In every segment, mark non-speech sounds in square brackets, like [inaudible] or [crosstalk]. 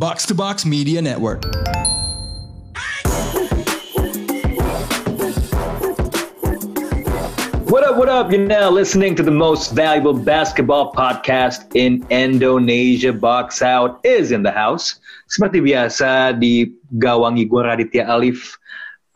Box to Box Media Network. What up, what up? You're now listening to the most valuable basketball podcast in Indonesia. Box Out is in the house. Seperti biasa digawangi gue Raditya Alif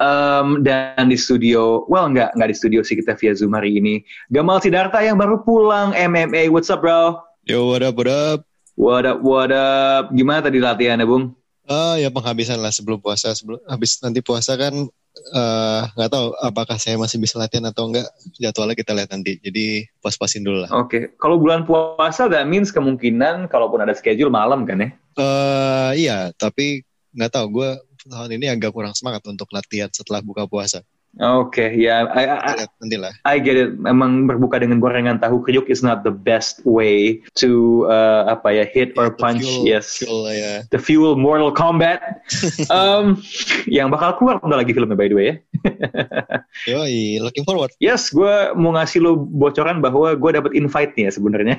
um, dan di studio, well nggak nggak di studio sih kita via Zoom hari ini. Gamal Sidarta yang baru pulang MMA. What's up, bro? Yo, what up, what up? What up, what up? Gimana tadi latihannya, Bung? Ah, ya penghabisan lah sebelum puasa. Sebelum habis nanti puasa kan eh, nggak tahu apakah saya masih bisa latihan atau enggak. Jadwalnya kita lihat nanti. Jadi pas-pasin dulu lah. Oke, kalau bulan puasa that means kemungkinan kalaupun ada schedule malam kan ya? Eh, iya, tapi nggak tahu. Gue tahun ini agak kurang semangat untuk latihan setelah buka puasa. Oke, ya, I, I, lah. I get it. Memang berbuka dengan gorengan tahu kriuk is not the best way to uh, apa ya hit or The punch. fuel- yes. fuel ya. The Fuel Mortal Kombat. [laughs] um, yang bakal keluar bentar lagi filmnya by the way ya. [laughs] Yoi, looking forward. Yes, gue mau ngasih lo bocoran bahwa gue dapat invite nih ya sebenarnya.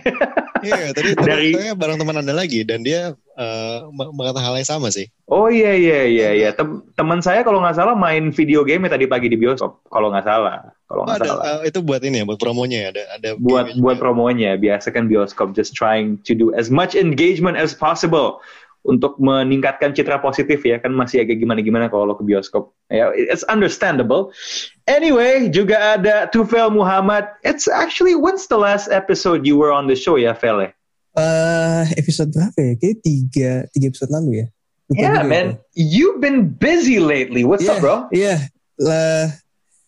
Iya, tadi, [laughs] Dari- saya bareng teman anda lagi dan dia eh, m- mengatakan hal yang sama sih. oh iya iya iya iya. Tem- teman saya kalau nggak salah main video game tadi pagi di bioskop. Kalau nggak salah. Kalau Oh, nggak ada, salah. eh, itu buat ini ya, buat promonya ya. Ada, ada buat buat juga. promonya biasa kan bioskop just trying to do as much engagement as possible untuk meningkatkan citra positif ya kan masih agak gimana gimana kalau lo ke bioskop ya it's understandable anyway juga ada Tufel Muhammad it's actually when's the last episode you were on the show ya Fel ya? Eh, episode berapa ya? Kayak tiga, tiga episode lalu ya. Lupa yeah man you've been busy lately what's up Iya, bro Iya, lah.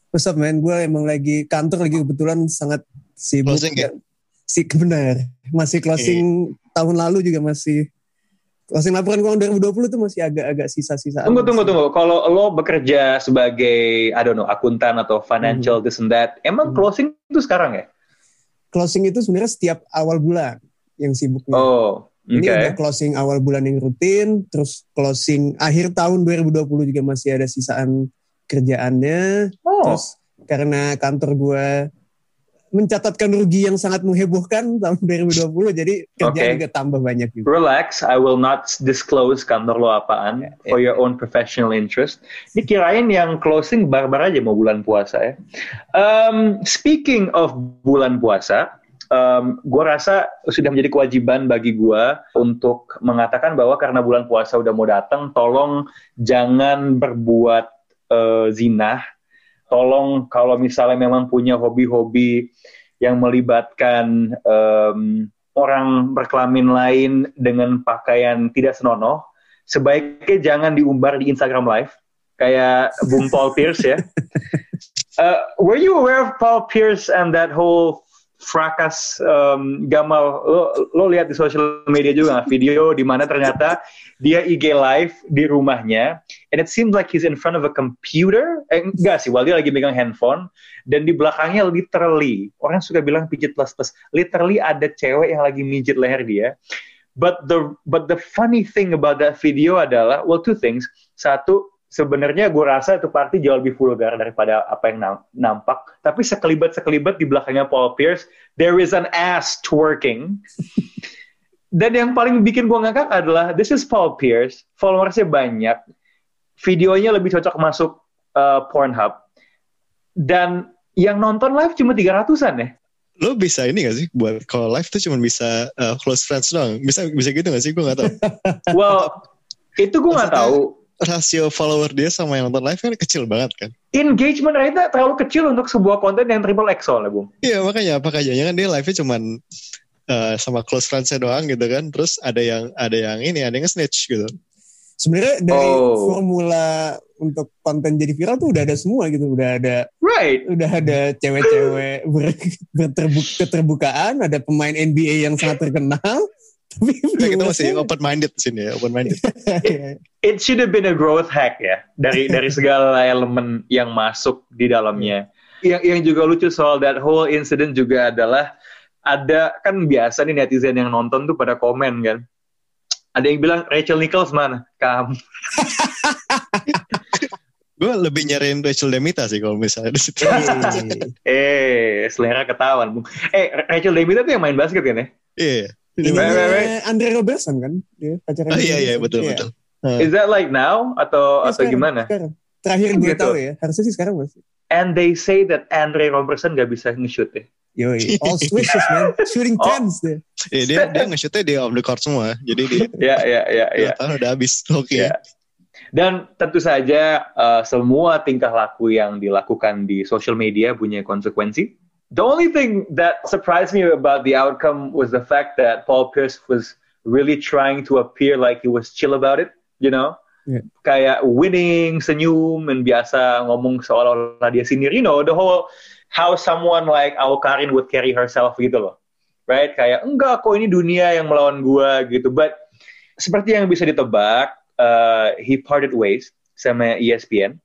What's up man? Gue emang lagi kantor lagi kebetulan sangat sibuk. Closing ya? Si benar. Masih closing tahun lalu juga masih closing laporan keuangan 2020 tuh masih agak-agak sisa-sisa. Tunggu, tunggu, tunggu. Kalau lo bekerja sebagai, I don't know, akuntan atau financial this and that, emang Hmm. closing itu sekarang ya? Closing itu sebenarnya setiap awal bulan yang sibuknya. Oh, oke. Ini udah closing awal bulan yang rutin, terus closing akhir tahun 2020 juga masih ada sisaan kerjaannya. Oh, Terus karena kantor gue mencatatkan rugi yang sangat menghebohkan tahun 2020, jadi kerjaan Oke. juga tambah banyak juga. relax. I will not disclose kantor lo apaan for your own professional interest. Ini kirain yang closing barbar aja mau bulan puasa ya. Um, speaking of bulan puasa, um, gue rasa sudah menjadi kewajiban bagi gue untuk mengatakan bahwa karena bulan puasa udah mau datang, tolong jangan berbuat eh, zina. Tolong kalau misalnya memang punya hobi-hobi yang melibatkan em, orang berkelamin lain dengan pakaian tidak senonoh, sebaiknya jangan diumbar di Instagram Live kayak Bung Paul Pierce ya. Uh, [laughs] were you aware of Paul Pierce and that whole frakas um, Gamal? Lo, lo lihat di social media juga video di mana ternyata dia IG live di rumahnya, and it seems like he's in front of a computer. Eh, enggak sih, while dia lagi megang handphone, dan di belakangnya literally orang suka bilang pijit plus plus literally ada cewek yang lagi mijit leher dia. But the but the funny thing about that video adalah well two things. Satu sebenarnya gue rasa itu party jauh lebih vulgar daripada apa yang nam- nampak. Tapi sekelibat sekelibat di belakangnya Paul Pierce there is an ass twerking. [laughs] Dan yang paling bikin gue ngakak adalah this is Paul Pierce followersnya banyak videonya lebih cocok masuk uh, Pornhub dan yang nonton live cuma 300-an ya Lo bisa ini gak sih buat kalau live tuh cuma bisa uh, close friends doang. Bisa bisa gitu gak sih? Gue gak tahu. [laughs] well itu gue Maksudnya- tahu Rasio follower dia sama yang nonton live kan kecil banget kan. engagement rate terlalu kecil untuk sebuah konten yang triple X soalnya, Bung. Iya makanya apa kayaknya kan dia live-nya cuman uh, sama close friends-nya doang gitu kan. Terus ada yang ada yang ini ada yang snitch gitu. Sebenarnya dari Oh. formula untuk konten jadi viral tuh udah ada semua gitu, udah ada Right. udah ada cewek-cewek ber, berterbu- keterbukaan, ada pemain NBA yang sangat terkenal. [laughs] Tapi Ya, kita masih open minded di sini ya, open minded. [laughs] It should have been a growth hack ya dari dari segala elemen yang masuk di dalamnya. Yang yang juga lucu soal that whole incident juga adalah ada kan biasa nih netizen yang nonton tuh pada komen kan. Ada yang bilang Rachel Nichols mana? Kamu. [laughs] Gue lebih nyariin Rachel Demita sih kalau misalnya di situ. [laughs] Eh, selera ketahuan, Bung. Eh, Rachel Demita tuh yang main basket kan ya? Iya. Right. Andre Robertson kan? Dia pacaran. Oh iya iya betul Iya. betul. Is that like now atau Ya, atau sekarang, gimana? Sekarang. Terakhir gue Gitu. tahu ya. Harusnya sih sekarang masih. And they say that Andre Robertson gak bisa nge-shoot ya. Yoi, all switches man. Shooting Oh. tens deh. Iya dia [laughs] dia nge-shootnya di off the court semua. Jadi dia Ya ya ya ya. yeah. udah habis. [laughs] Oke. Ya. Dan tentu saja uh, semua tingkah laku yang dilakukan di social media punya konsekuensi. The only thing that surprised me about the outcome was the fact that Paul Pierce was really trying to appear like he was chill about it, you know? Yeah. Kayak winning, senyum, dan biasa ngomong seolah-olah dia sendiri. You know, the whole how someone like Al Karin would carry herself gitu loh. Right? Kayak, enggak kok ini dunia yang melawan gua gitu. But seperti yang bisa ditebak, uh, he parted ways sama ESPN.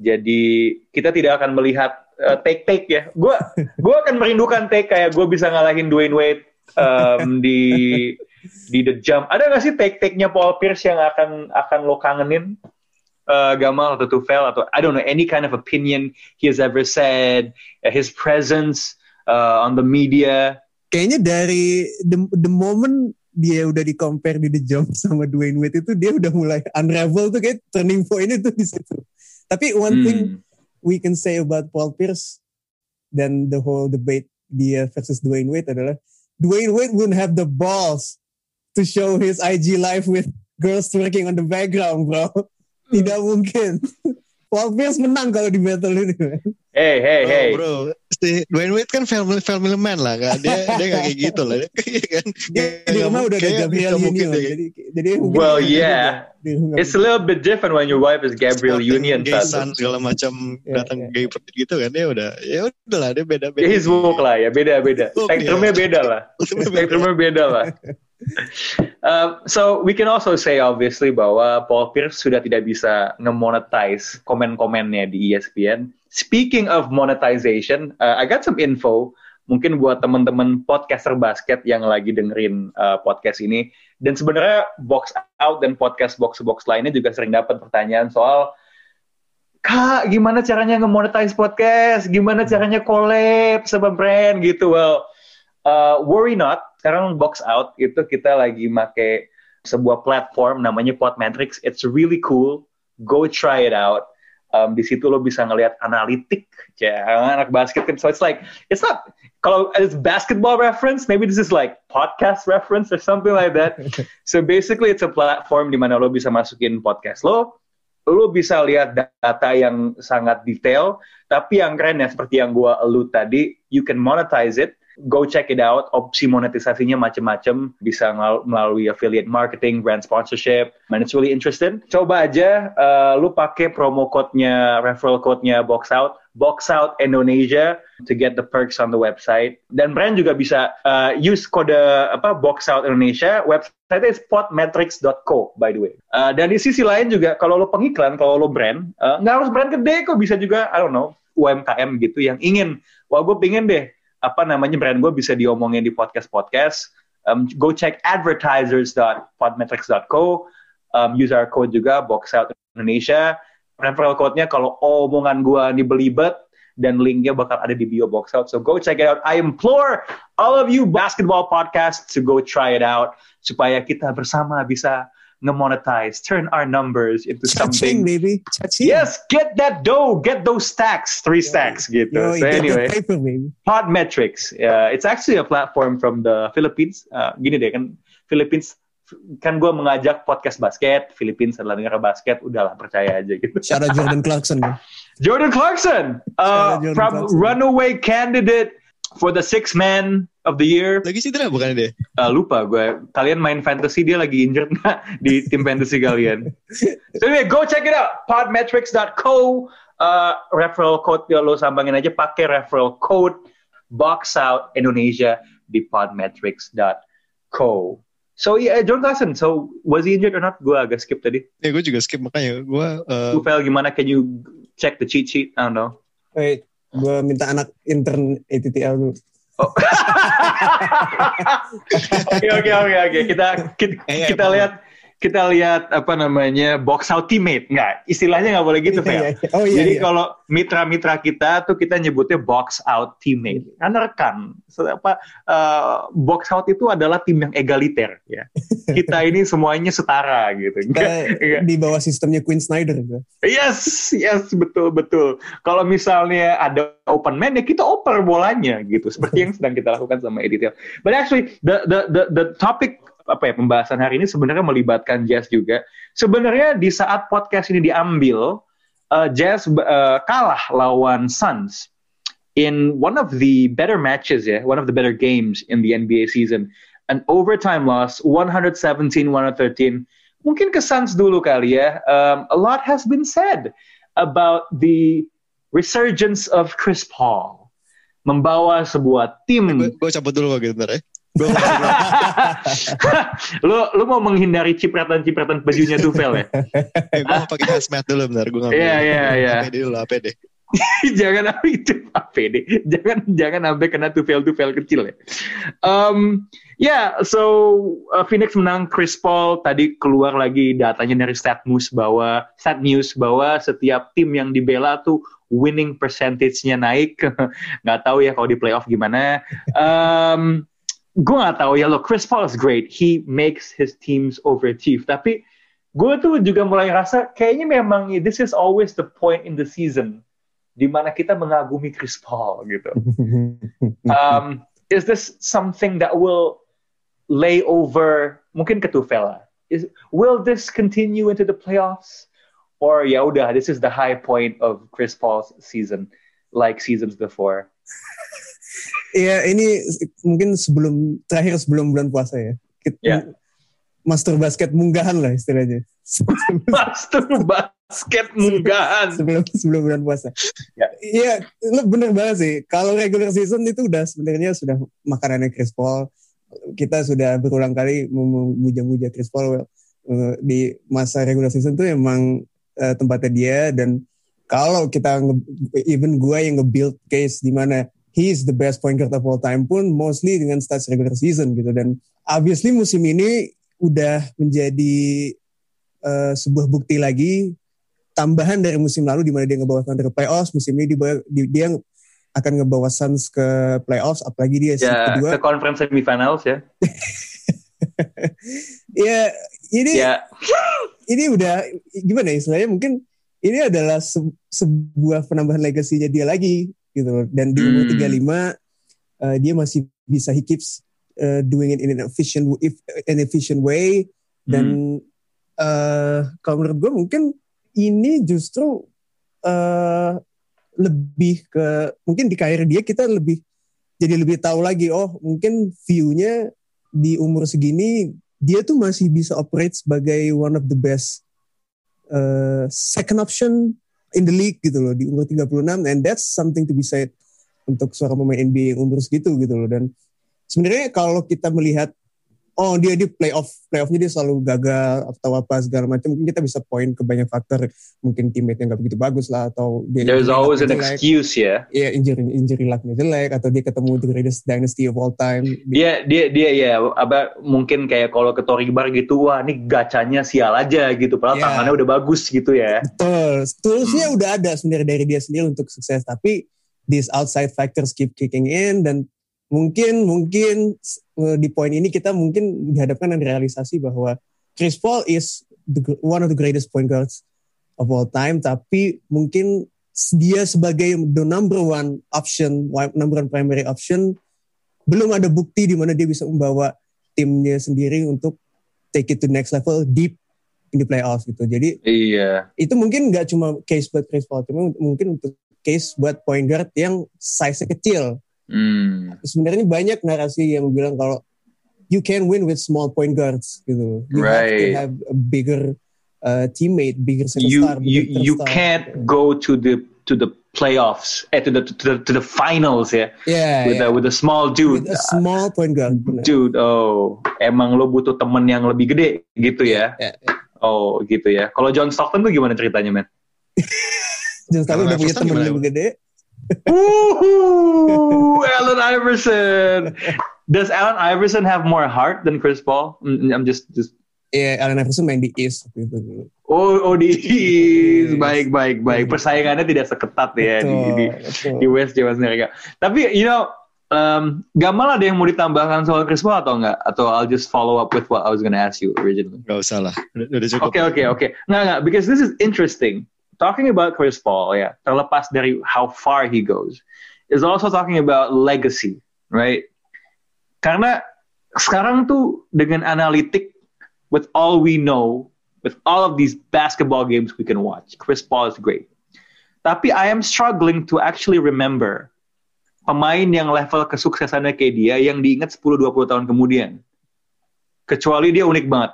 Jadi kita tidak akan melihat uh, take-take ya. Gua [laughs] gua akan merindukan take kayak gue bisa ngalahin Dwayne Wade um, [laughs] di di the jump. Ada nggak sih take-take-nya Paul Pierce yang akan akan lo kangenin? Uh, Gamal atau Tufel atau I don't know any kind of opinion he has ever said, uh, his presence uh, on the media. Kayaknya dari the, the moment dia udah di compare di The Jump [laughs] sama Dwayne Wade itu dia udah mulai unravel tuh kayak turning point itu di situ. Tapi one Hmm. thing we can say about Paul Pierce dan the whole debate dia versus Dwayne Wade adalah Dwayne Wade wouldn't have the balls to show his IG live with girls twerking on the background, bro. Tidak mungkin. [laughs] Pierce menang kalau di battle ini. Hey hey Bro, hey. bro, si Dwayne Wade kan family family man lah kan. Dia dia gak kayak gitu lah. Dia kan Dia di Nggak rumah udah ada Gabriel Union. Jadi, jadi Well, dia- yeah. dia- dia- It's a little bit different when your wife is Gabriel sporting Union. gay son segala macam Iya, datang iya. gay seperti gitu kan dia udah ya udah lah dia beda beda Ya, his woke lah ya, beda-beda. Woke, Spektrumnya iya. beda lah. Spektrumnya beda lah. [laughs] Um, so we can also say obviously bahwa Paul Pierce sudah tidak bisa nge-monetize komen-komennya di ESPN. Speaking of monetization, uh, I got some info mungkin buat teman-teman podcaster basket yang lagi dengerin uh, podcast ini. Dan sebenarnya box out dan podcast box box lainnya juga sering dapat pertanyaan soal Kak, gimana caranya nge-monetize podcast? Gimana caranya collab sama brand gitu? Well, uh, worry not. Sekarang box out itu kita lagi make sebuah platform namanya Podmetrics. It's really cool. Go try it out. Um, di situ lo bisa ngelihat analitik ya anak basket kan. So it's like it's not kalau it's basketball reference, maybe this is like podcast reference or something like that. [laughs] so basically it's a platform di mana lo bisa masukin podcast lo, lo bisa lihat data yang sangat detail, tapi yang keren ya seperti yang gua allude tadi, you can monetize it. Go check it out. Opsi monetisasinya macam-macam, bisa melalui affiliate marketing, brand sponsorship, and it's really interesting. Coba aja, uh, lu pakai promo code-nya, referral code-nya Box Out, Box Out Indonesia to get the perks on the website. Dan brand juga bisa uh, use kode apa Box Out Indonesia. Website is podmetrics.co by the way. Uh, dan di sisi lain juga kalau lo pengiklan, kalau lo brand, nggak harus brand gede kok bisa juga I don't know UMKM gitu yang ingin, wah gue pingin deh apa namanya brand gue bisa diomongin di podcast-podcast. Um, go check advertisers.podmetrics.co. Um, use our code juga Box Out Indonesia. Referral code-nya kalau omongan gue belibet dan linknya bakal ada di bio box out. So go check it out. I implore all of you basketball podcasts to go try it out supaya kita bersama bisa nge-monetize, turn our numbers into Cha-ching, something. baby. Cha-ching. Yes, get that dough, get those stacks, three stacks gitu. Yo, so anyway, paper, baby. Podmetrics. Uh, it's actually a platform from the Philippines. Uh, gini deh kan, Philippines kan gue mengajak podcast basket, Philippines adalah negara basket, udahlah percaya aja gitu. Shout out Jordan Clarkson. [laughs] Jordan Clarkson, uh, Jordan from Clarkson. runaway candidate for the six man of the year. lagi cedera bukan dia Uh, lupa gue. Kalian main fantasy dia lagi injured nggak [laughs] di tim fantasy kalian? so anyway, go check it out. Podmetrics.co. Uh, referral code ya lo sambangin aja pakai referral code box out Indonesia di podmetrics.co. So yeah, Jordan Clarkson. So was he injured or not? Gue agak skip tadi. ya gue juga skip makanya gue uh, Ufel gimana? Can you check the cheat sheet? I don't know. Wait, gue minta anak intern ATTL dulu. [laughs] Oke oke oke oke kita kita, Eh, kita emang. lihat kita lihat apa namanya box out teammate nggak istilahnya nggak boleh gitu Iya, Fel. iya. Oh iya. Jadi iya. kalau mitra-mitra kita tuh kita nyebutnya box out teammate kan rekan apa eh, box out itu adalah tim yang egaliter ya kita [laughs] ini semuanya setara gitu Kita Nggak- di bawah sistemnya Queen Snyder gitu. Yes, yes, betul, betul. Kalau misalnya ada open man, ya kita oper bolanya gitu. Seperti [laughs] yang sedang kita lakukan sama Editel. But actually, the, the, the, the topic apa ya pembahasan hari ini sebenarnya melibatkan Jazz juga. Sebenarnya di saat podcast ini diambil, uh, Jazz uh, kalah lawan Suns in one of the better matches ya, one of the better games in the NBA season. An overtime loss, 117-113 mungkin ke Suns dulu kali ya. Um, a lot has been said about the resurgence of Chris Paul. Membawa sebuah tim. Gue cabut dulu gitu bentar ya. [laughs] Lu lu mau menghindari cipratan-cipratan bajunya Duvel ya? [laughs] gue mau pakai hazmat dulu bentar. Gue ngambil. Iya, iya, iya. APD dulu APD. [laughs] jangan apa itu APD. Jangan jangan sampai kena Duvel-Duvel kecil ya. Um, ya, yeah, so uh, Phoenix menang Chris Paul tadi keluar lagi datanya dari StatNews bahwa StatNews bahwa setiap tim yang dibela tuh winning percentage-nya naik. nggak tahu ya kalau di playoff gimana. Um, gue nggak tahu ya lo Chris Paul is great. He makes his teams overachieve. Tapi gue tuh juga mulai rasa kayaknya memang this is always the point in the season di mana kita mengagumi Chris Paul gitu. [laughs] Um, is this something that will lay over mungkin ke Tufela? Is will this continue into the playoffs? Or ya udah, this is the high point of Chris Paul's season, like seasons before. [laughs] Iya, ini mungkin sebelum terakhir sebelum bulan puasa ya. Kita, Ya. Master basket munggahan lah istilahnya. [laughs] Master basket munggahan. sebelum sebelum bulan puasa. Ya. Iya, lu bener banget sih. Kalau regular season itu udah sebenarnya sudah makanannya Chris Paul. Kita sudah berulang kali memuja-muja Chris Paul eh, di masa regular season tuh emang eh, tempatnya dia dan kalau kita even gue yang nge-build case di mana he is the best point guard of all time pun mostly dengan stats regular season gitu. Dan obviously musim ini udah menjadi eh, sebuah bukti lagi tambahan dari musim lalu di mana dia ngebawa Thunder ke playoffs. Musim ini dibawa- di- dia akan ngebawa Suns ke playoffs apalagi dia seed Ya, kedua. ke conference semifinals ya. [laughs] ya ini Ya, ini udah gimana ya istilahnya? Mungkin ini adalah se- sebuah penambahan legasinya dia lagi gitu loh. Dan di umur Hmm. 35 eh, dia masih bisa he keeps eh, doing it in an efficient if an efficient way. Dan eh, kalau menurut gue mungkin ini justru eh, lebih ke mungkin di karir dia kita lebih jadi lebih tahu lagi oh mungkin view-nya di umur segini dia tuh masih bisa operate sebagai one of the best uh, second option in the league gitu loh di umur 36 and that's something to be said untuk seorang pemain NBA yang umur segitu gitu loh. Dan sebenarnya kalau kita melihat oh dia di playoff playoffnya dia selalu gagal atau apa segala macam mungkin kita bisa point ke banyak faktor mungkin teammate-nya nggak begitu bagus lah atau dia there's always an jelek. excuse ya. Iya injury injury lucknya jelek atau dia ketemu the greatest dynasty of all time Dia dia dia ya apa mungkin kayak kalau ke Toribar gitu wah ini gacanya sial aja gitu padahal Ya. tangannya udah bagus gitu ya. Betul. Toolsnya udah ada sebenarnya dari dia sendiri untuk sukses. Tapi these outside factors keep kicking in dan mungkin mungkin uh, di poin ini kita mungkin dihadapkan dengan realisasi bahwa Chris Paul is the, one of the greatest point guards of all time. Tapi mungkin dia sebagai the number one option, number one primary option, belum ada bukti di mana dia bisa membawa timnya sendiri untuk take it to next level deep in the playoffs gitu. Jadi Iya. itu mungkin nggak cuma case buat Chris Paul, cuma mungkin untuk case buat point guard yang size-nya kecil. Hmm. Sebenarnya banyak narasi yang bilang kalau you can win with small point guards gitu. You have to Right. have a bigger uh, teammate, bigger second You you bigger you star. can't go to the to the playoffs eh to the to the, to the finals ya Yeah, with yeah. a with a small dude. With a small point guard. benar. Dude, oh, emang lo butuh temen yang lebih gede gitu ya? Ya, Oh, gitu ya. Kalau John Stockton tuh gimana ceritanya, men? Jangan tahu Kalau udah punya temen yang Bang? gede. Woohoo! Allen Iverson. Does Allen Iverson have more heart than Chris Paul? Mm, I'm just just ya Allen Iverson main di East waktu itu dulu. Oh, oh di Yes. baik baik baik. Persaingannya tidak seketat ya di, di, betul. di West Jawa Amerika. Tapi you know, um, Gamal ada yang mau ditambahkan soal Chris Paul atau enggak? Atau I'll just follow up with what I was gonna ask you originally. Gak usah lah. Udah, cukup. Oke oke oke. Nggak nggak. Because this is interesting. Talking about Chris Paul, ya. Terlepas dari how far he goes, is also talking about legacy, right? Karena sekarang tuh dengan analitik, with all we know, with all of these basketball games we can watch, Chris Paul is great. Tapi I am struggling to actually remember pemain yang level kesuksesannya kayak dia yang diingat 10-20 tahun kemudian. Kecuali dia unik banget.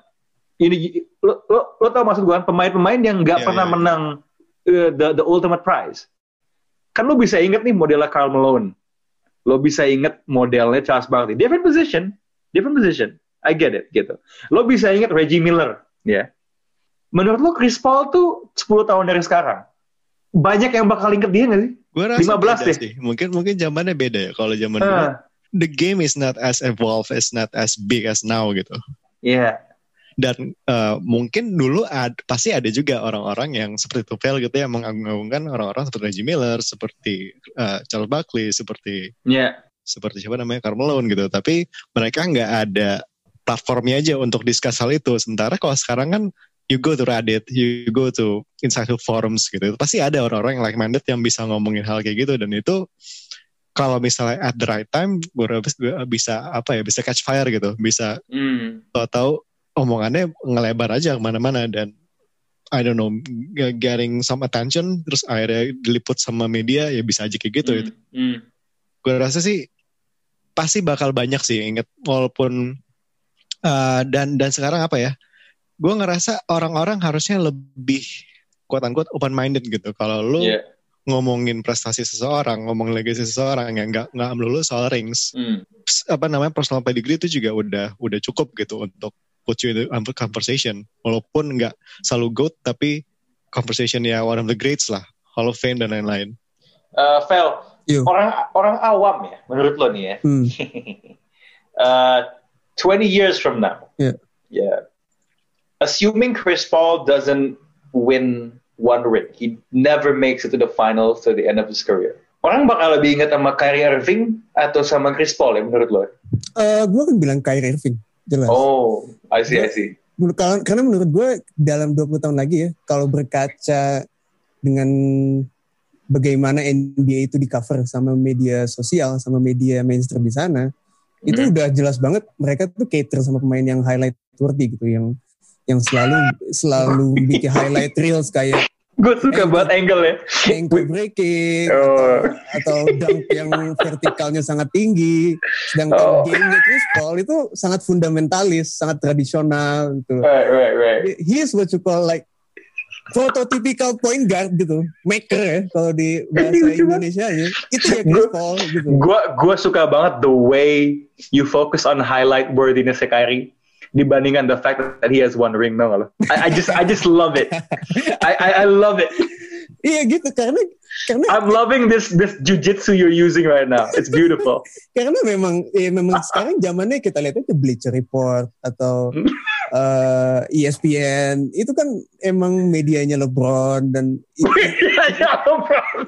Ini lo, lo, lo tau maksud gue kan pemain-pemain yang nggak Iya, pernah iya. menang uh, the the ultimate prize. Kan lo bisa inget nih modelnya Karl Malone. Lo bisa inget modelnya Charles Barkley. Different position, different position. I get it gitu. Lo bisa inget Reggie Miller, ya. Menurut lo Chris Paul tuh 10 tahun dari sekarang banyak yang bakal inget dia nggak sih? Gue rasa 15 beda deh. sih. Mungkin mungkin zamannya beda ya. Kalau zaman dulu, Ah, the game is not as evolved, is not as big as now gitu. Iya. Dan eh, mungkin dulu ad- pasti ada juga orang-orang yang seperti Tufel gitu yang mengagung-agungkan orang-orang seperti Reggie Miller, seperti eh, Charles Barkley, seperti Iya. seperti siapa namanya Carmelo gitu. Tapi mereka nggak ada platformnya aja untuk discuss hal itu. Sementara kalau sekarang kan you go to Reddit, you go to insightful forums gitu. Pasti ada orang-orang yang like minded yang bisa ngomongin hal kayak gitu dan itu kalau misalnya at the right time gue bisa apa ya bisa catch fire gitu bisa Hmm. tahu omongannya ngelebar aja ke mana-mana dan I don't know getting some attention terus akhirnya diliput sama media ya bisa aja kayak gitu Hmm. Hmm. gue rasa sih pasti bakal banyak sih inget walaupun uh, dan dan sekarang apa ya gue ngerasa orang-orang harusnya lebih quote unquote open minded gitu kalau lu Iya. ngomongin prestasi seseorang ngomong legacy seseorang yang nggak nggak melulu soal rings Hmm. Ps- apa namanya personal pedigree itu juga udah udah cukup gitu untuk put you in the conversation walaupun nggak selalu goat tapi conversation ya one of the greats lah Hall of Fame dan lain-lain Eh, Vel, Yo. orang orang awam ya, menurut lo nih ya. Hmm. [laughs] uh, 20 years from now. Yeah. Yeah. Assuming Chris Paul doesn't win one ring, he never makes it to the finals to the end of his career. Orang bakal lebih ingat sama Kyrie Irving atau sama Chris Paul ya menurut lo? Eh, gue kan bilang Kyrie Irving, jelas. Oh, I see, I see. Menurut- karena, karena menurut gue dalam 20 tahun lagi ya, kalau berkaca dengan bagaimana NBA itu di cover sama media sosial, sama media mainstream di sana, itu Hmm. udah jelas banget mereka tuh cater sama pemain yang highlight worthy gitu, yang yang selalu selalu bikin highlight reels kayak Gue suka banget angle ya. ankle breaking Oh. atau dunk yang vertikalnya sangat tinggi. Sedangkan Oh. gamenya Chris Paul itu sangat fundamentalis, sangat tradisional gitu. Right, right, right. He is what you call like prototypical point guard gitu, maker ya kalau di bahasa banget. Indonesia ya. Itu ya Chris Paul gitu. Gua gua suka banget the way you focus on highlight worthiness Kyrie dibandingkan the fact that he has one ring, tau gak lo? I, I just I just love it. I, I I love it. Iya gitu karena karena I'm loving this this jujitsu you're using right now. It's beautiful. [laughs] karena memang ya memang sekarang zamannya kita lihat aja Bleacher Report atau [laughs] eh, ESPN itu kan emang medianya LeBron dan. [laughs]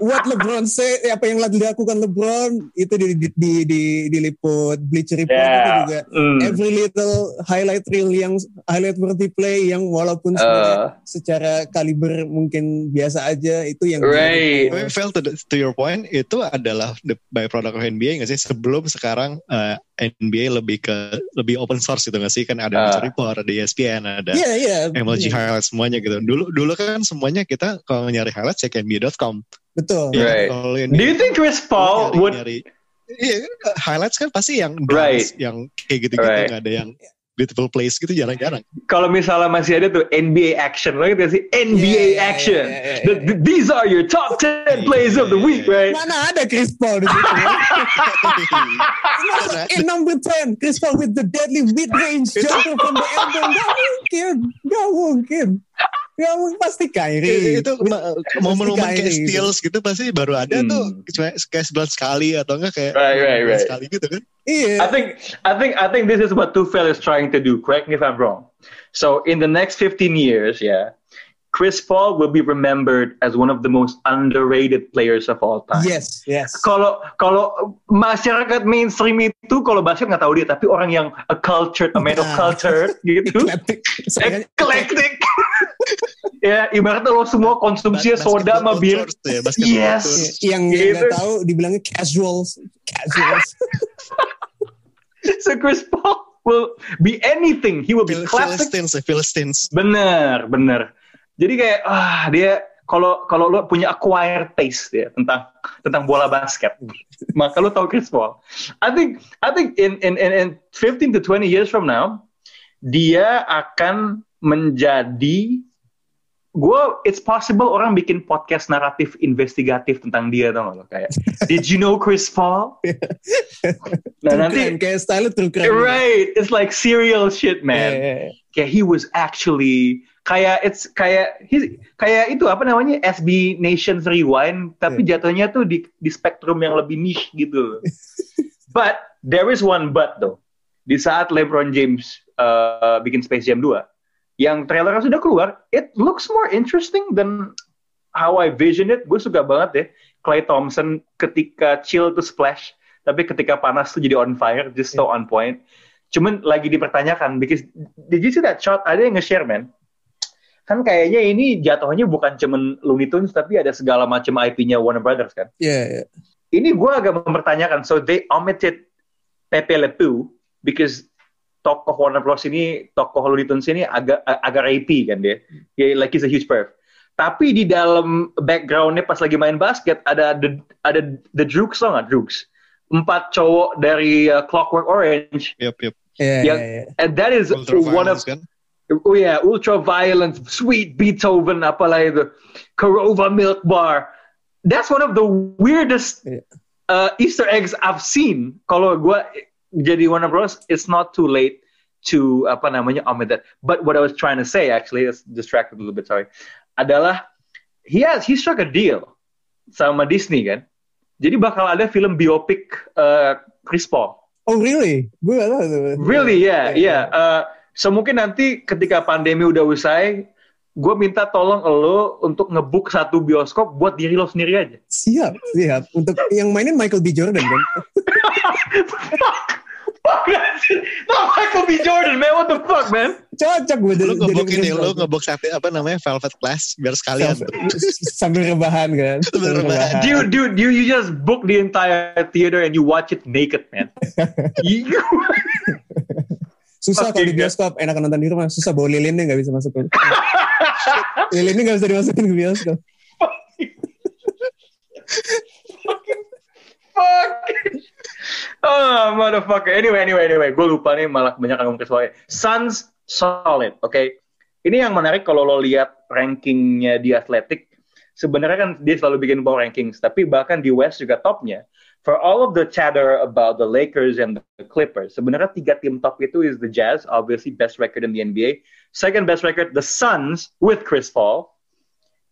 what LeBron say eh, apa yang lagi dilakukan LeBron itu di, di, di, di- diliput Bleacher Report itu Yeah. juga Mm. every little highlight reel yang highlight worthy play yang walaupun sebenarnya Uh, secara kaliber mungkin biasa aja itu yang Right. Tapi Phil, to, to your point, itu adalah the byproduct of NBA nggak sih? Sebelum sekarang eh, NBA lebih ke lebih open source gitu nggak sih? Kan ada. Bleacher Report, ada ESPN, ada Iya iya. MLG iya. highlights semuanya gitu. Dulu dulu kan semuanya kita kalau nyari highlights cek NBA.com. Betul. Ya, Right. Do you think Chris Paul nyari- would nyari- Iya, highlights kan pasti yang Right. yang kayak gitu-gitu Right. ada yang beautiful place gitu jarang-jarang. kalau misalnya masih ada tuh NBA action, lo gitu sih NBA Yeah, yeah, action. yeah, yeah, The- the- these are your top 10 plays of the week, right? Mana ada Chris Paul di situ? [laughs] In number 10, Chris Paul with the deadly mid-range jumper from the elbow. Gak mungkin. Gak mungkin. Ya pasti Kyrie. itu momen-momen kayak gitu. steals gitu pasti baru ada Hmm. tuh kayak sebulan sekali atau enggak kayak Right, right, right. sekali gitu kan Iya. I think I think I think this is what Tuchel is trying to do. Correct me if I'm wrong. So in the next 15 years, yeah, Chris Paul will be remembered as one of the most underrated players of all time. Yes, yes. Kalau kalau masyarakat mainstream itu kalau basket nggak tahu dia, tapi orang yang a cultured, a man of Nah. culture gitu, [laughs] Eclectic. Eclectic. Ya, ibaratnya lo semua konsumsinya soda sama bir. ya, Yes. culture. yang yang Gitu. nggak tahu dibilangnya casuals, casuals. [laughs] So Chris Paul will be anything. He will be Phil- classic Philistines ya, Philistines Bener, bener. Jadi kayak ah dia kalau kalau lo punya acquired taste ya tentang tentang bola basket, [laughs] maka lo tahu Chris Paul. I think I think in in in, in 15 to 20 years from now dia akan menjadi gue it's possible orang bikin podcast naratif investigatif tentang dia tau gak kayak did you know Chris Paul [laughs] nah True nanti crime, kayak style true crime. right it's like serial shit Yeah, man yeah, yeah. kayak he was actually kayak it's kayak he, kayak itu apa namanya SB Nations Rewind tapi jatuhnya tuh di di spektrum yang lebih niche gitu. [laughs] but there is one but though. Di saat LeBron James uh, bikin Space Jam 2 yang trailernya sudah keluar, it looks more interesting than how I vision it. Gue suka banget ya Clay Thompson ketika chill to splash, tapi ketika panas tuh jadi on fire, just so on point. Cuman lagi dipertanyakan, because did you see that shot? Ada yang nge-share, man. Kan kayaknya ini jatuhnya bukan cuman Looney Tunes, tapi ada segala macam IP-nya Warner Brothers kan. Yeah, yeah. Ini gue agak mempertanyakan, so they omitted Pepe Le Pew, because tokoh Warner Bros ini, tokoh Looney Tunes ini agak agak rapey kan dia. Yeah, like he's a huge perv. Tapi di dalam backgroundnya pas lagi main basket ada the ada the Droogs tau nggak Droogs? Empat cowok dari uh, Clockwork Orange yep yep Yeah, Yang- yeah, yeah. and that is Ultra one of violence kan oh yeah ultra violence sweet Beethoven apalah itu Korova Milk Bar that's one of the weirdest Yeah. uh, Easter eggs I've seen kalau gue jadi Warner Bros it's not too late to apa namanya omit that but what I was trying to say actually is distracted a little bit sorry adalah he has he struck a deal sama Disney kan jadi bakal ada film biopic uh, Chris Paul Oh really? Gue gak tahu. Really, yeah, Yeah, yeah. Uh, so mungkin nanti ketika pandemi udah usai, gue minta tolong lo untuk ngebuk satu bioskop buat diri lo sendiri aja. Siap, siap. Untuk yang mainin Michael B. Jordan kan? [laughs] [laughs] Fuck, no Michael B. Jordan, man. What the fuck, man? Cocok gue lu ngebok ini Chris lu ngebok satu apa namanya Velvet Class biar sekalian sambil rebahan kan Sambil rebahan. Dude, dude, you, you just book the entire theater and you watch it naked, man. [laughs] Susah kalau di bioskop enak nonton di rumah susah bawa lilinnya nggak bisa masuk [laughs] lilinnya nggak bisa dimasukin ke bioskop Fuck. Oh, motherfucker. Anyway, anyway, anyway. Gue lupa nih malah banyak ngomong Chris Paul. Suns solid, oke. Ini yang menarik kalau lo lihat rankingnya di Athletic. Sebenarnya kan dia selalu bikin power rankings, tapi bahkan di West juga topnya. For all of the chatter about the Lakers and the Clippers, sebenarnya tiga tim top itu is the Jazz, obviously best record in the NBA. Second best record, the Suns with Chris Paul.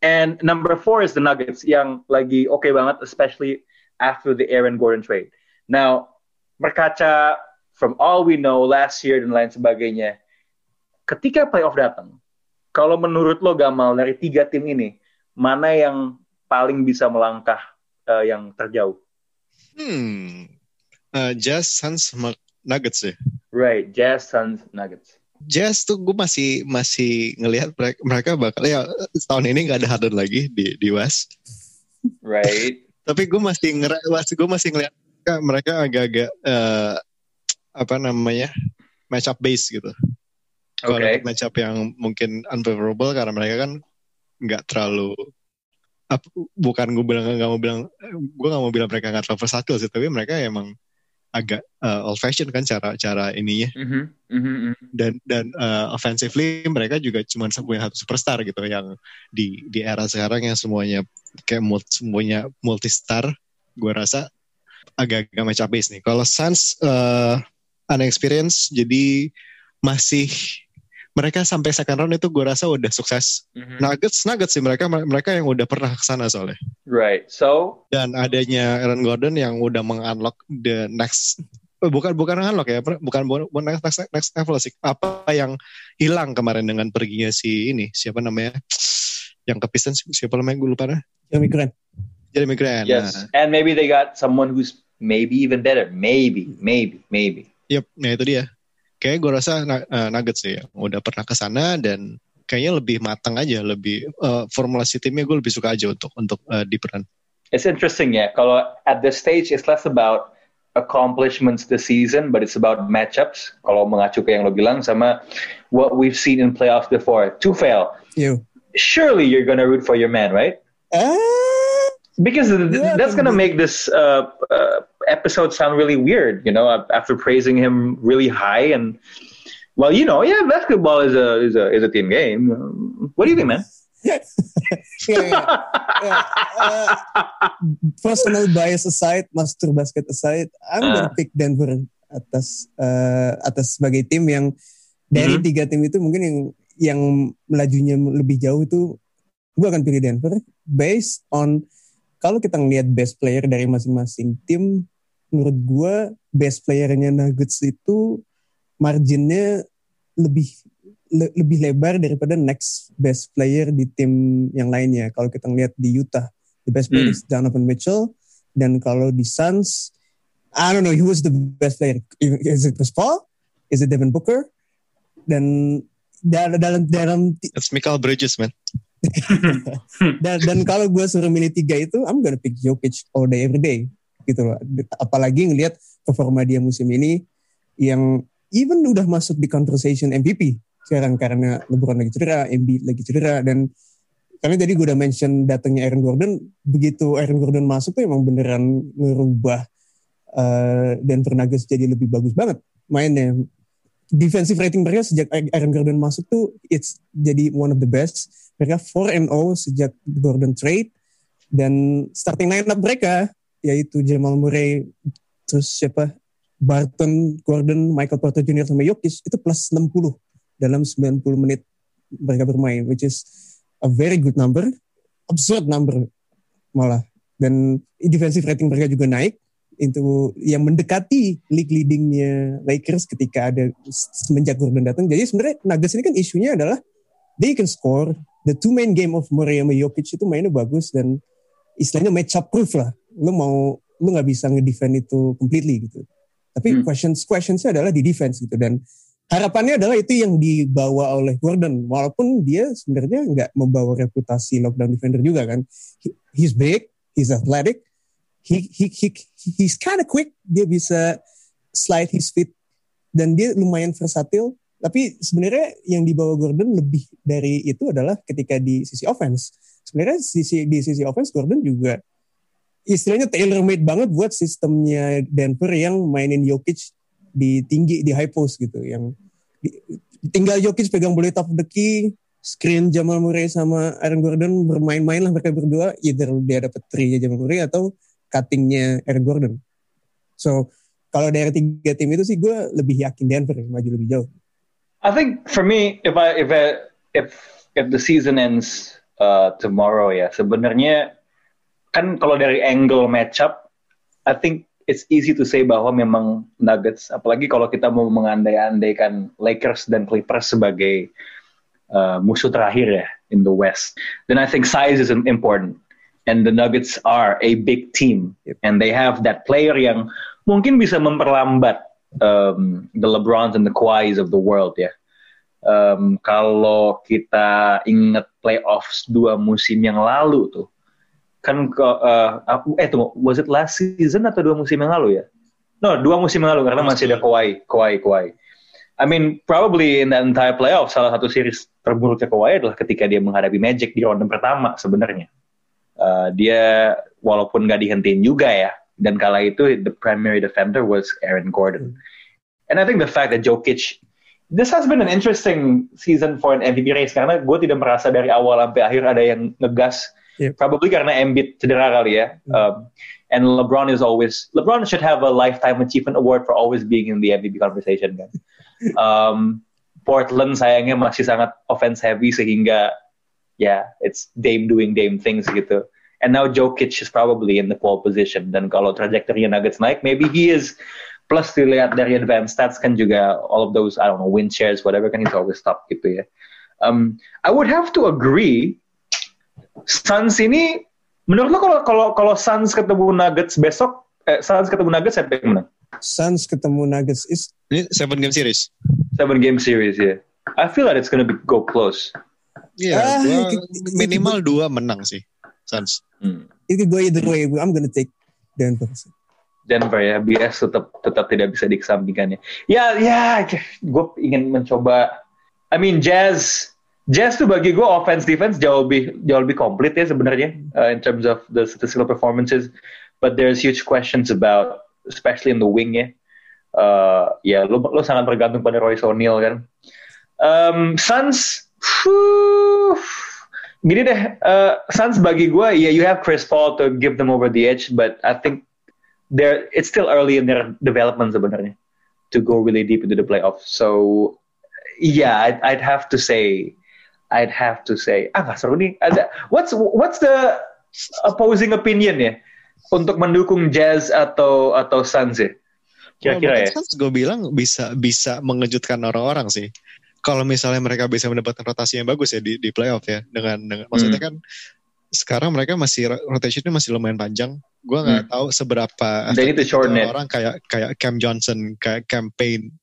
And number four is the Nuggets yang lagi oke banget, especially after the Aaron Gordon trade. Now, berkaca from all we know last year dan lain sebagainya, ketika playoff datang, kalau menurut lo Gamal dari tiga tim ini, mana yang paling bisa melangkah eh, yang terjauh? hmm Eh, Jazz Suns Nuggets ya Right, Jazz, Suns, Nuggets. Jazz tuh gue masih masih ngelihat mereka, mereka bakal ya tahun ini nggak ada Harden lagi di di West Right. [laughs] tapi gue masih ngera masih gue masih ngelihat mereka, mereka agak-agak eh, apa namanya match up base gitu kalau Oke. match up yang mungkin unfavorable karena mereka kan nggak terlalu bukan gue bilang nggak mau bilang gue nggak mau bilang mereka nggak terlalu versatile sih tapi mereka emang agak old fashion kan cara cara ininya Mhm, mhm, mhm. dan dan uh, offensively mereka juga cuma punya satu superstar gitu yang di di era sekarang yang semuanya kayak mul- semuanya multi star gue rasa agak-agak match up base nih kalau Suns uh, unexperienced jadi masih mereka sampai second round itu gue rasa udah sukses. Mhm. Nuggets, Nuggets sih mereka mereka yang udah pernah ke sana soalnya. Right. So, Dan adanya Aaron Gordon yang udah mengunlock the next eh, bukan bukan unlock ya, bukan bukan next, next, next level sih. Apa yang hilang kemarin dengan perginya si ini siapa namanya? Yang ke Pistons siapa namanya gue lupa nah. Jeremy Grant. Jeremy Grant. yes. Nah, And maybe they got someone who's maybe even better. Maybe, maybe, maybe. Yep, nah itu dia. Kayaknya gue rasa eh, Nuggets sih yang udah pernah ke sana dan kayaknya lebih matang aja, lebih eh, formulasi timnya gue lebih suka aja untuk untuk eh, di peran. It's interesting ya. Kalau at this stage it's less about accomplishments this season, but it's about matchups. Kalau mengacu ke yang lo bilang sama what we've seen in playoffs before. To fail, Yo. surely you're gonna root for your man, right? Ah, Because Yeah, that's gonna but- make this uh, uh, episode sound really weird, you know. After praising him really high and well, you know, yeah, basketball is a is a is a team game. What do you think, man? [laughs] yeah, yeah, yeah. Uh, personal bias aside, master basket aside, I'm gonna Ah. pick Denver atas uh, atas sebagai tim yang dari Mhm. tiga tim itu mungkin yang yang melajunya lebih jauh itu gue akan pilih Denver based on kalau kita ngelihat best player dari masing-masing tim menurut gue best playernya Nuggets itu marginnya lebih le- lebih lebar daripada next best player di tim yang lainnya. Kalau kita ngelihat di Utah, the best player Hmm. is Donovan Mitchell. Dan kalau di Suns, I don't know who was the best player. Is it Chris Paul? Is it Devin Booker? Dan dalam dalam dalam That's Michael Bridges man. [laughs] dan, dan kalau gue suruh milih tiga itu, I'm gonna pick Jokic all day every day gitu loh. Apalagi ngelihat performa dia musim ini yang even udah masuk di conversation MVP sekarang karena LeBron lagi cedera, Embiid lagi cedera dan karena tadi gue udah mention datangnya Aaron Gordon, begitu Aaron Gordon masuk tuh emang beneran ngerubah uh, Denver Nuggets jadi lebih bagus banget mainnya. Defensive rating mereka sejak Aaron Gordon masuk tuh it's jadi one of the best. Mereka 4 and 0 sejak Gordon trade dan starting lineup mereka yaitu Jamal Murray terus siapa Barton, Gordon, Michael Porter Jr. sama Jokic itu plus 60 dalam 90 menit mereka bermain which is a very good number absurd number malah dan defensive rating mereka juga naik itu yang mendekati league leadingnya Lakers ketika ada semenjak Gordon datang jadi sebenarnya Nuggets ini kan isunya adalah they can score the two main game of Murray sama Jokic itu mainnya bagus dan istilahnya match up proof lah. Lu mau lu nggak bisa ngedefend itu completely gitu. Tapi Hmm. questions questionsnya adalah di defense gitu. Dan harapannya adalah itu yang dibawa oleh Gordon. Walaupun dia sebenarnya nggak membawa reputasi lockdown defender juga kan. He- he's big he's athletic. He he he he's kind of quick. Dia bisa slide his feet. Dan dia lumayan versatil tapi sebenarnya yang dibawa Gordon lebih dari itu adalah ketika di sisi offense. Sebenarnya sisi di sisi offense Gordon juga istilahnya tailor made banget buat sistemnya Denver yang mainin Jokic di tinggi di high post gitu yang di- tinggal Jokic pegang bola top the key screen Jamal Murray sama Aaron Gordon bermain-main lah mereka berdua either dia dapat three Jamal Murray atau cuttingnya Aaron Gordon. So kalau dari tiga tim itu sih gue lebih yakin Denver maju lebih jauh I think for me, if I if I, if if the season ends uh, tomorrow ya, sebenarnya kan kalau dari angle matchup, I think it's easy to say bahwa memang Nuggets, apalagi kalau kita mau mengandai-andaikan Lakers dan Clippers sebagai uh, musuh terakhir ya in the West, then I think size is important. And the Nuggets are a big team, and they have that player yang mungkin bisa memperlambat um, the LeBrons and the Kawhis of the world ya. Um, kalau kita ingat playoffs dua musim yang lalu tuh, kan uh, eh tunggu, was it last season atau dua musim yang lalu ya? No, dua musim yang lalu karena masih ada Kawhi, Kawhi, Kawhi. I mean, probably in the entire playoff salah satu series terburuknya Kawhi adalah ketika dia menghadapi Magic di ronde pertama sebenarnya. Uh, dia walaupun nggak dihentiin juga ya, dan kala itu the primary defender was Aaron Gordon. And I think the fact that Jokic, this has been an interesting season for an MVP race karena gue tidak merasa dari awal sampai akhir ada yang ngegas. Yep. Probably karena Embiid cedera kali ya. Um, and LeBron is always LeBron should have a lifetime achievement award for always being in the MVP conversation kan. [laughs] Um, Portland sayangnya masih sangat offense heavy sehingga ya yeah, it's Dame doing Dame things gitu. And now Jokic is probably in the pole position. Dan kalau trajectory Nuggets naik, maybe he is. Plus dilihat dari advanced stats kan juga all of those I don't know win shares whatever kan he's always top gitu ya. Um, I would have to agree. Suns ini menurut lo kalau kalau kalau Suns ketemu Nuggets besok, eh, Suns ketemu Nuggets siapa yang menang? Suns ketemu Nuggets is Ini seven game series. Seven game series ya. Yeah. I feel that it's gonna be go close. Iya, Ah, gua it- it- minimal dua menang sih. Suns. Hmm. it could go either way. I'm gonna take Denver. Denver ya, BS tetap tetap tidak bisa dikesampingkan ya. Ya, ya, gue ingin mencoba. I mean, Jazz, Jazz tuh bagi gue offense defense jauh lebih jauh lebih komplit ya sebenarnya uh, in terms of the statistical performances. But there's huge questions about, especially in the wing ya. Uh, ya, lo lo sangat bergantung pada Royce O'Neal kan. Um, Suns, phew, gini deh, uh, Suns bagi gue, ya you have Chris Paul to give them over the edge, but I think they're it's still early in their development sebenarnya to go really deep into the playoffs. So yeah, I'd, I'd have to say, I'd have to say, ah nggak seru nih. Ada what's what's the opposing opinion ya untuk mendukung Jazz atau atau Suns ya? Kira-kira ya. Suns gue bilang bisa bisa mengejutkan orang-orang sih. Kalau misalnya mereka bisa mendapatkan rotasi yang bagus ya di di playoff ya dengan, dengan maksudnya kan sekarang mereka masih rotationnya masih lumayan panjang. Gue nggak tahu seberapa orang kayak kayak Cam Johnson, kayak campaign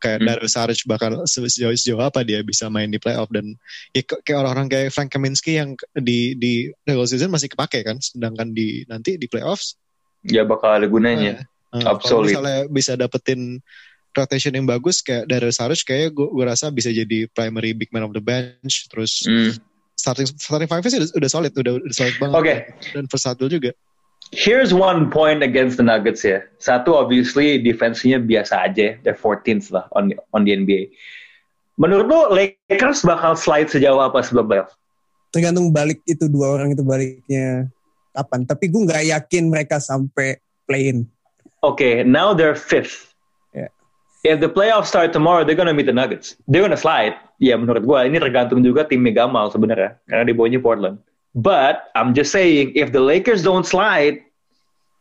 kayak Hmm. Darius Saric bakal se- sejauh sejauh apa dia bisa main di playoff dan ya, kayak orang-orang kayak Frank Kaminsky yang di di regular season masih kepake kan, sedangkan di nanti di playoffs Ya bakal ada gunanya. Uh, kalau Absolute. misalnya bisa dapetin rotation yang bagus kayak dari Saric kayak gue gue rasa bisa jadi primary big man of the bench terus Hmm. starting starting five sih udah, udah solid udah, udah solid banget Oke. dan versatile juga Here's one point against the Nuggets ya. Satu obviously defense-nya biasa aja, they're 14th lah on on the NBA. Menurut lo Lakers bakal slide sejauh apa sebelum playoff? Tergantung balik itu dua orang itu baliknya kapan. Tapi gue nggak yakin mereka sampai play-in. Okay, now they're fifth. Yeah. If the playoffs start tomorrow, they're gonna meet the Nuggets. They're gonna slide. Ya menurut gua ini tergantung juga timnya Gamal sebenarnya karena di bawahnya Portland. But I'm just saying, if the Lakers don't slide,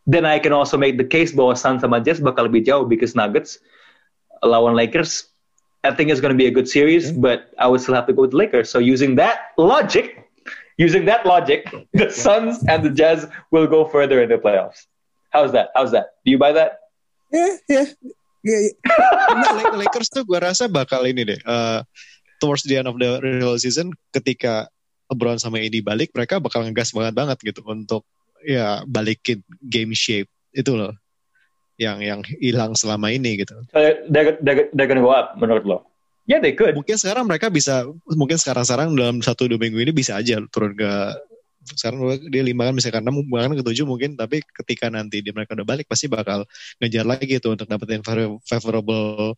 then I can also make the case bahwa Suns sama Jazz bakal lebih jauh because Nuggets lawan Lakers, I think it's gonna be a good series, hmm. but I would still have to go with the Lakers. So using that logic, using that logic, [laughs] the Suns and the Jazz will go further in the playoffs. How's that? How's that? Do you buy that? Yeah, ya. Ya, ya. Nah, Lak- Lakers tuh gue rasa bakal ini deh uh, towards the end of the regular season ketika LeBron sama AD balik mereka bakal ngegas banget banget gitu untuk ya balikin game shape itu loh yang yang hilang selama ini gitu So they're, they're, they're gonna go up menurut lo? Yeah, they could. mungkin sekarang mereka bisa mungkin sekarang-sekarang dalam satu dua minggu ini bisa aja turun ke sekarang dia lima kan bisa ke enam bahkan ke tujuh mungkin tapi ketika nanti dia mereka udah balik pasti bakal ngejar lagi tuh untuk dapetin favor- favorable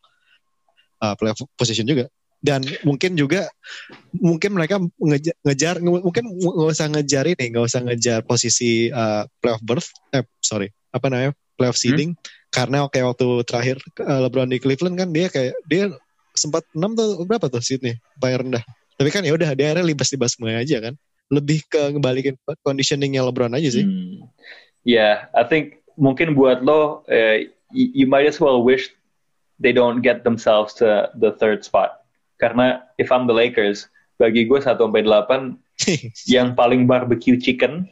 uh, playoff position juga. Dan mungkin juga mungkin mereka ngejar, ngejar mungkin nggak usah ngejar ini nggak usah ngejar posisi uh, playoff berth eh sorry apa namanya playoff seeding. Karena kayak waktu terakhir uh, LeBron di Cleveland kan dia kayak dia sempat 6 tuh berapa tuh seatnya paling rendah. Tapi kan ya udah dia akhirnya libas-libas semuanya aja kan lebih ke ngebalikin conditioningnya LeBron aja sih Hmm. Yeah, I think mungkin buat lo, uh, you, you might as well wish they don't get themselves to the third spot. Karena if I'm the Lakers, bagi gue 1 sampai 8 [laughs] yang paling barbecue chicken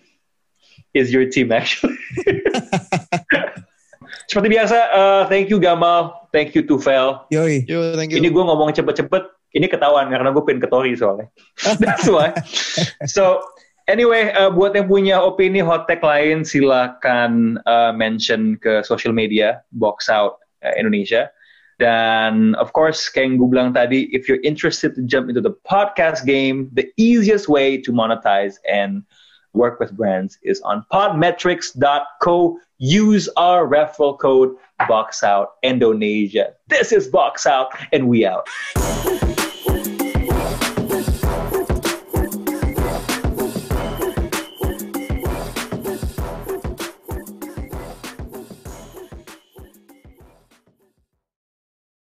is your team actually. [laughs] Seperti biasa, uh, thank you Gamal, thank you Tufel. Yoi. yo thank you Ini gue ngomong cepet-cepet, ini ketahuan karena gue pengen ke Tori soalnya. [laughs] That's why. So, anyway, uh, buat yang punya opini hot take lain, silakan uh, mention ke social media, Box Out uh, Indonesia. Dan of course, kayak yang gue bilang tadi, if you're interested to jump into the podcast game, the easiest way to monetize and work with brands is on podmetrics.co. Use our referral code Box Out Indonesia. This is Box Out, and we out. [laughs]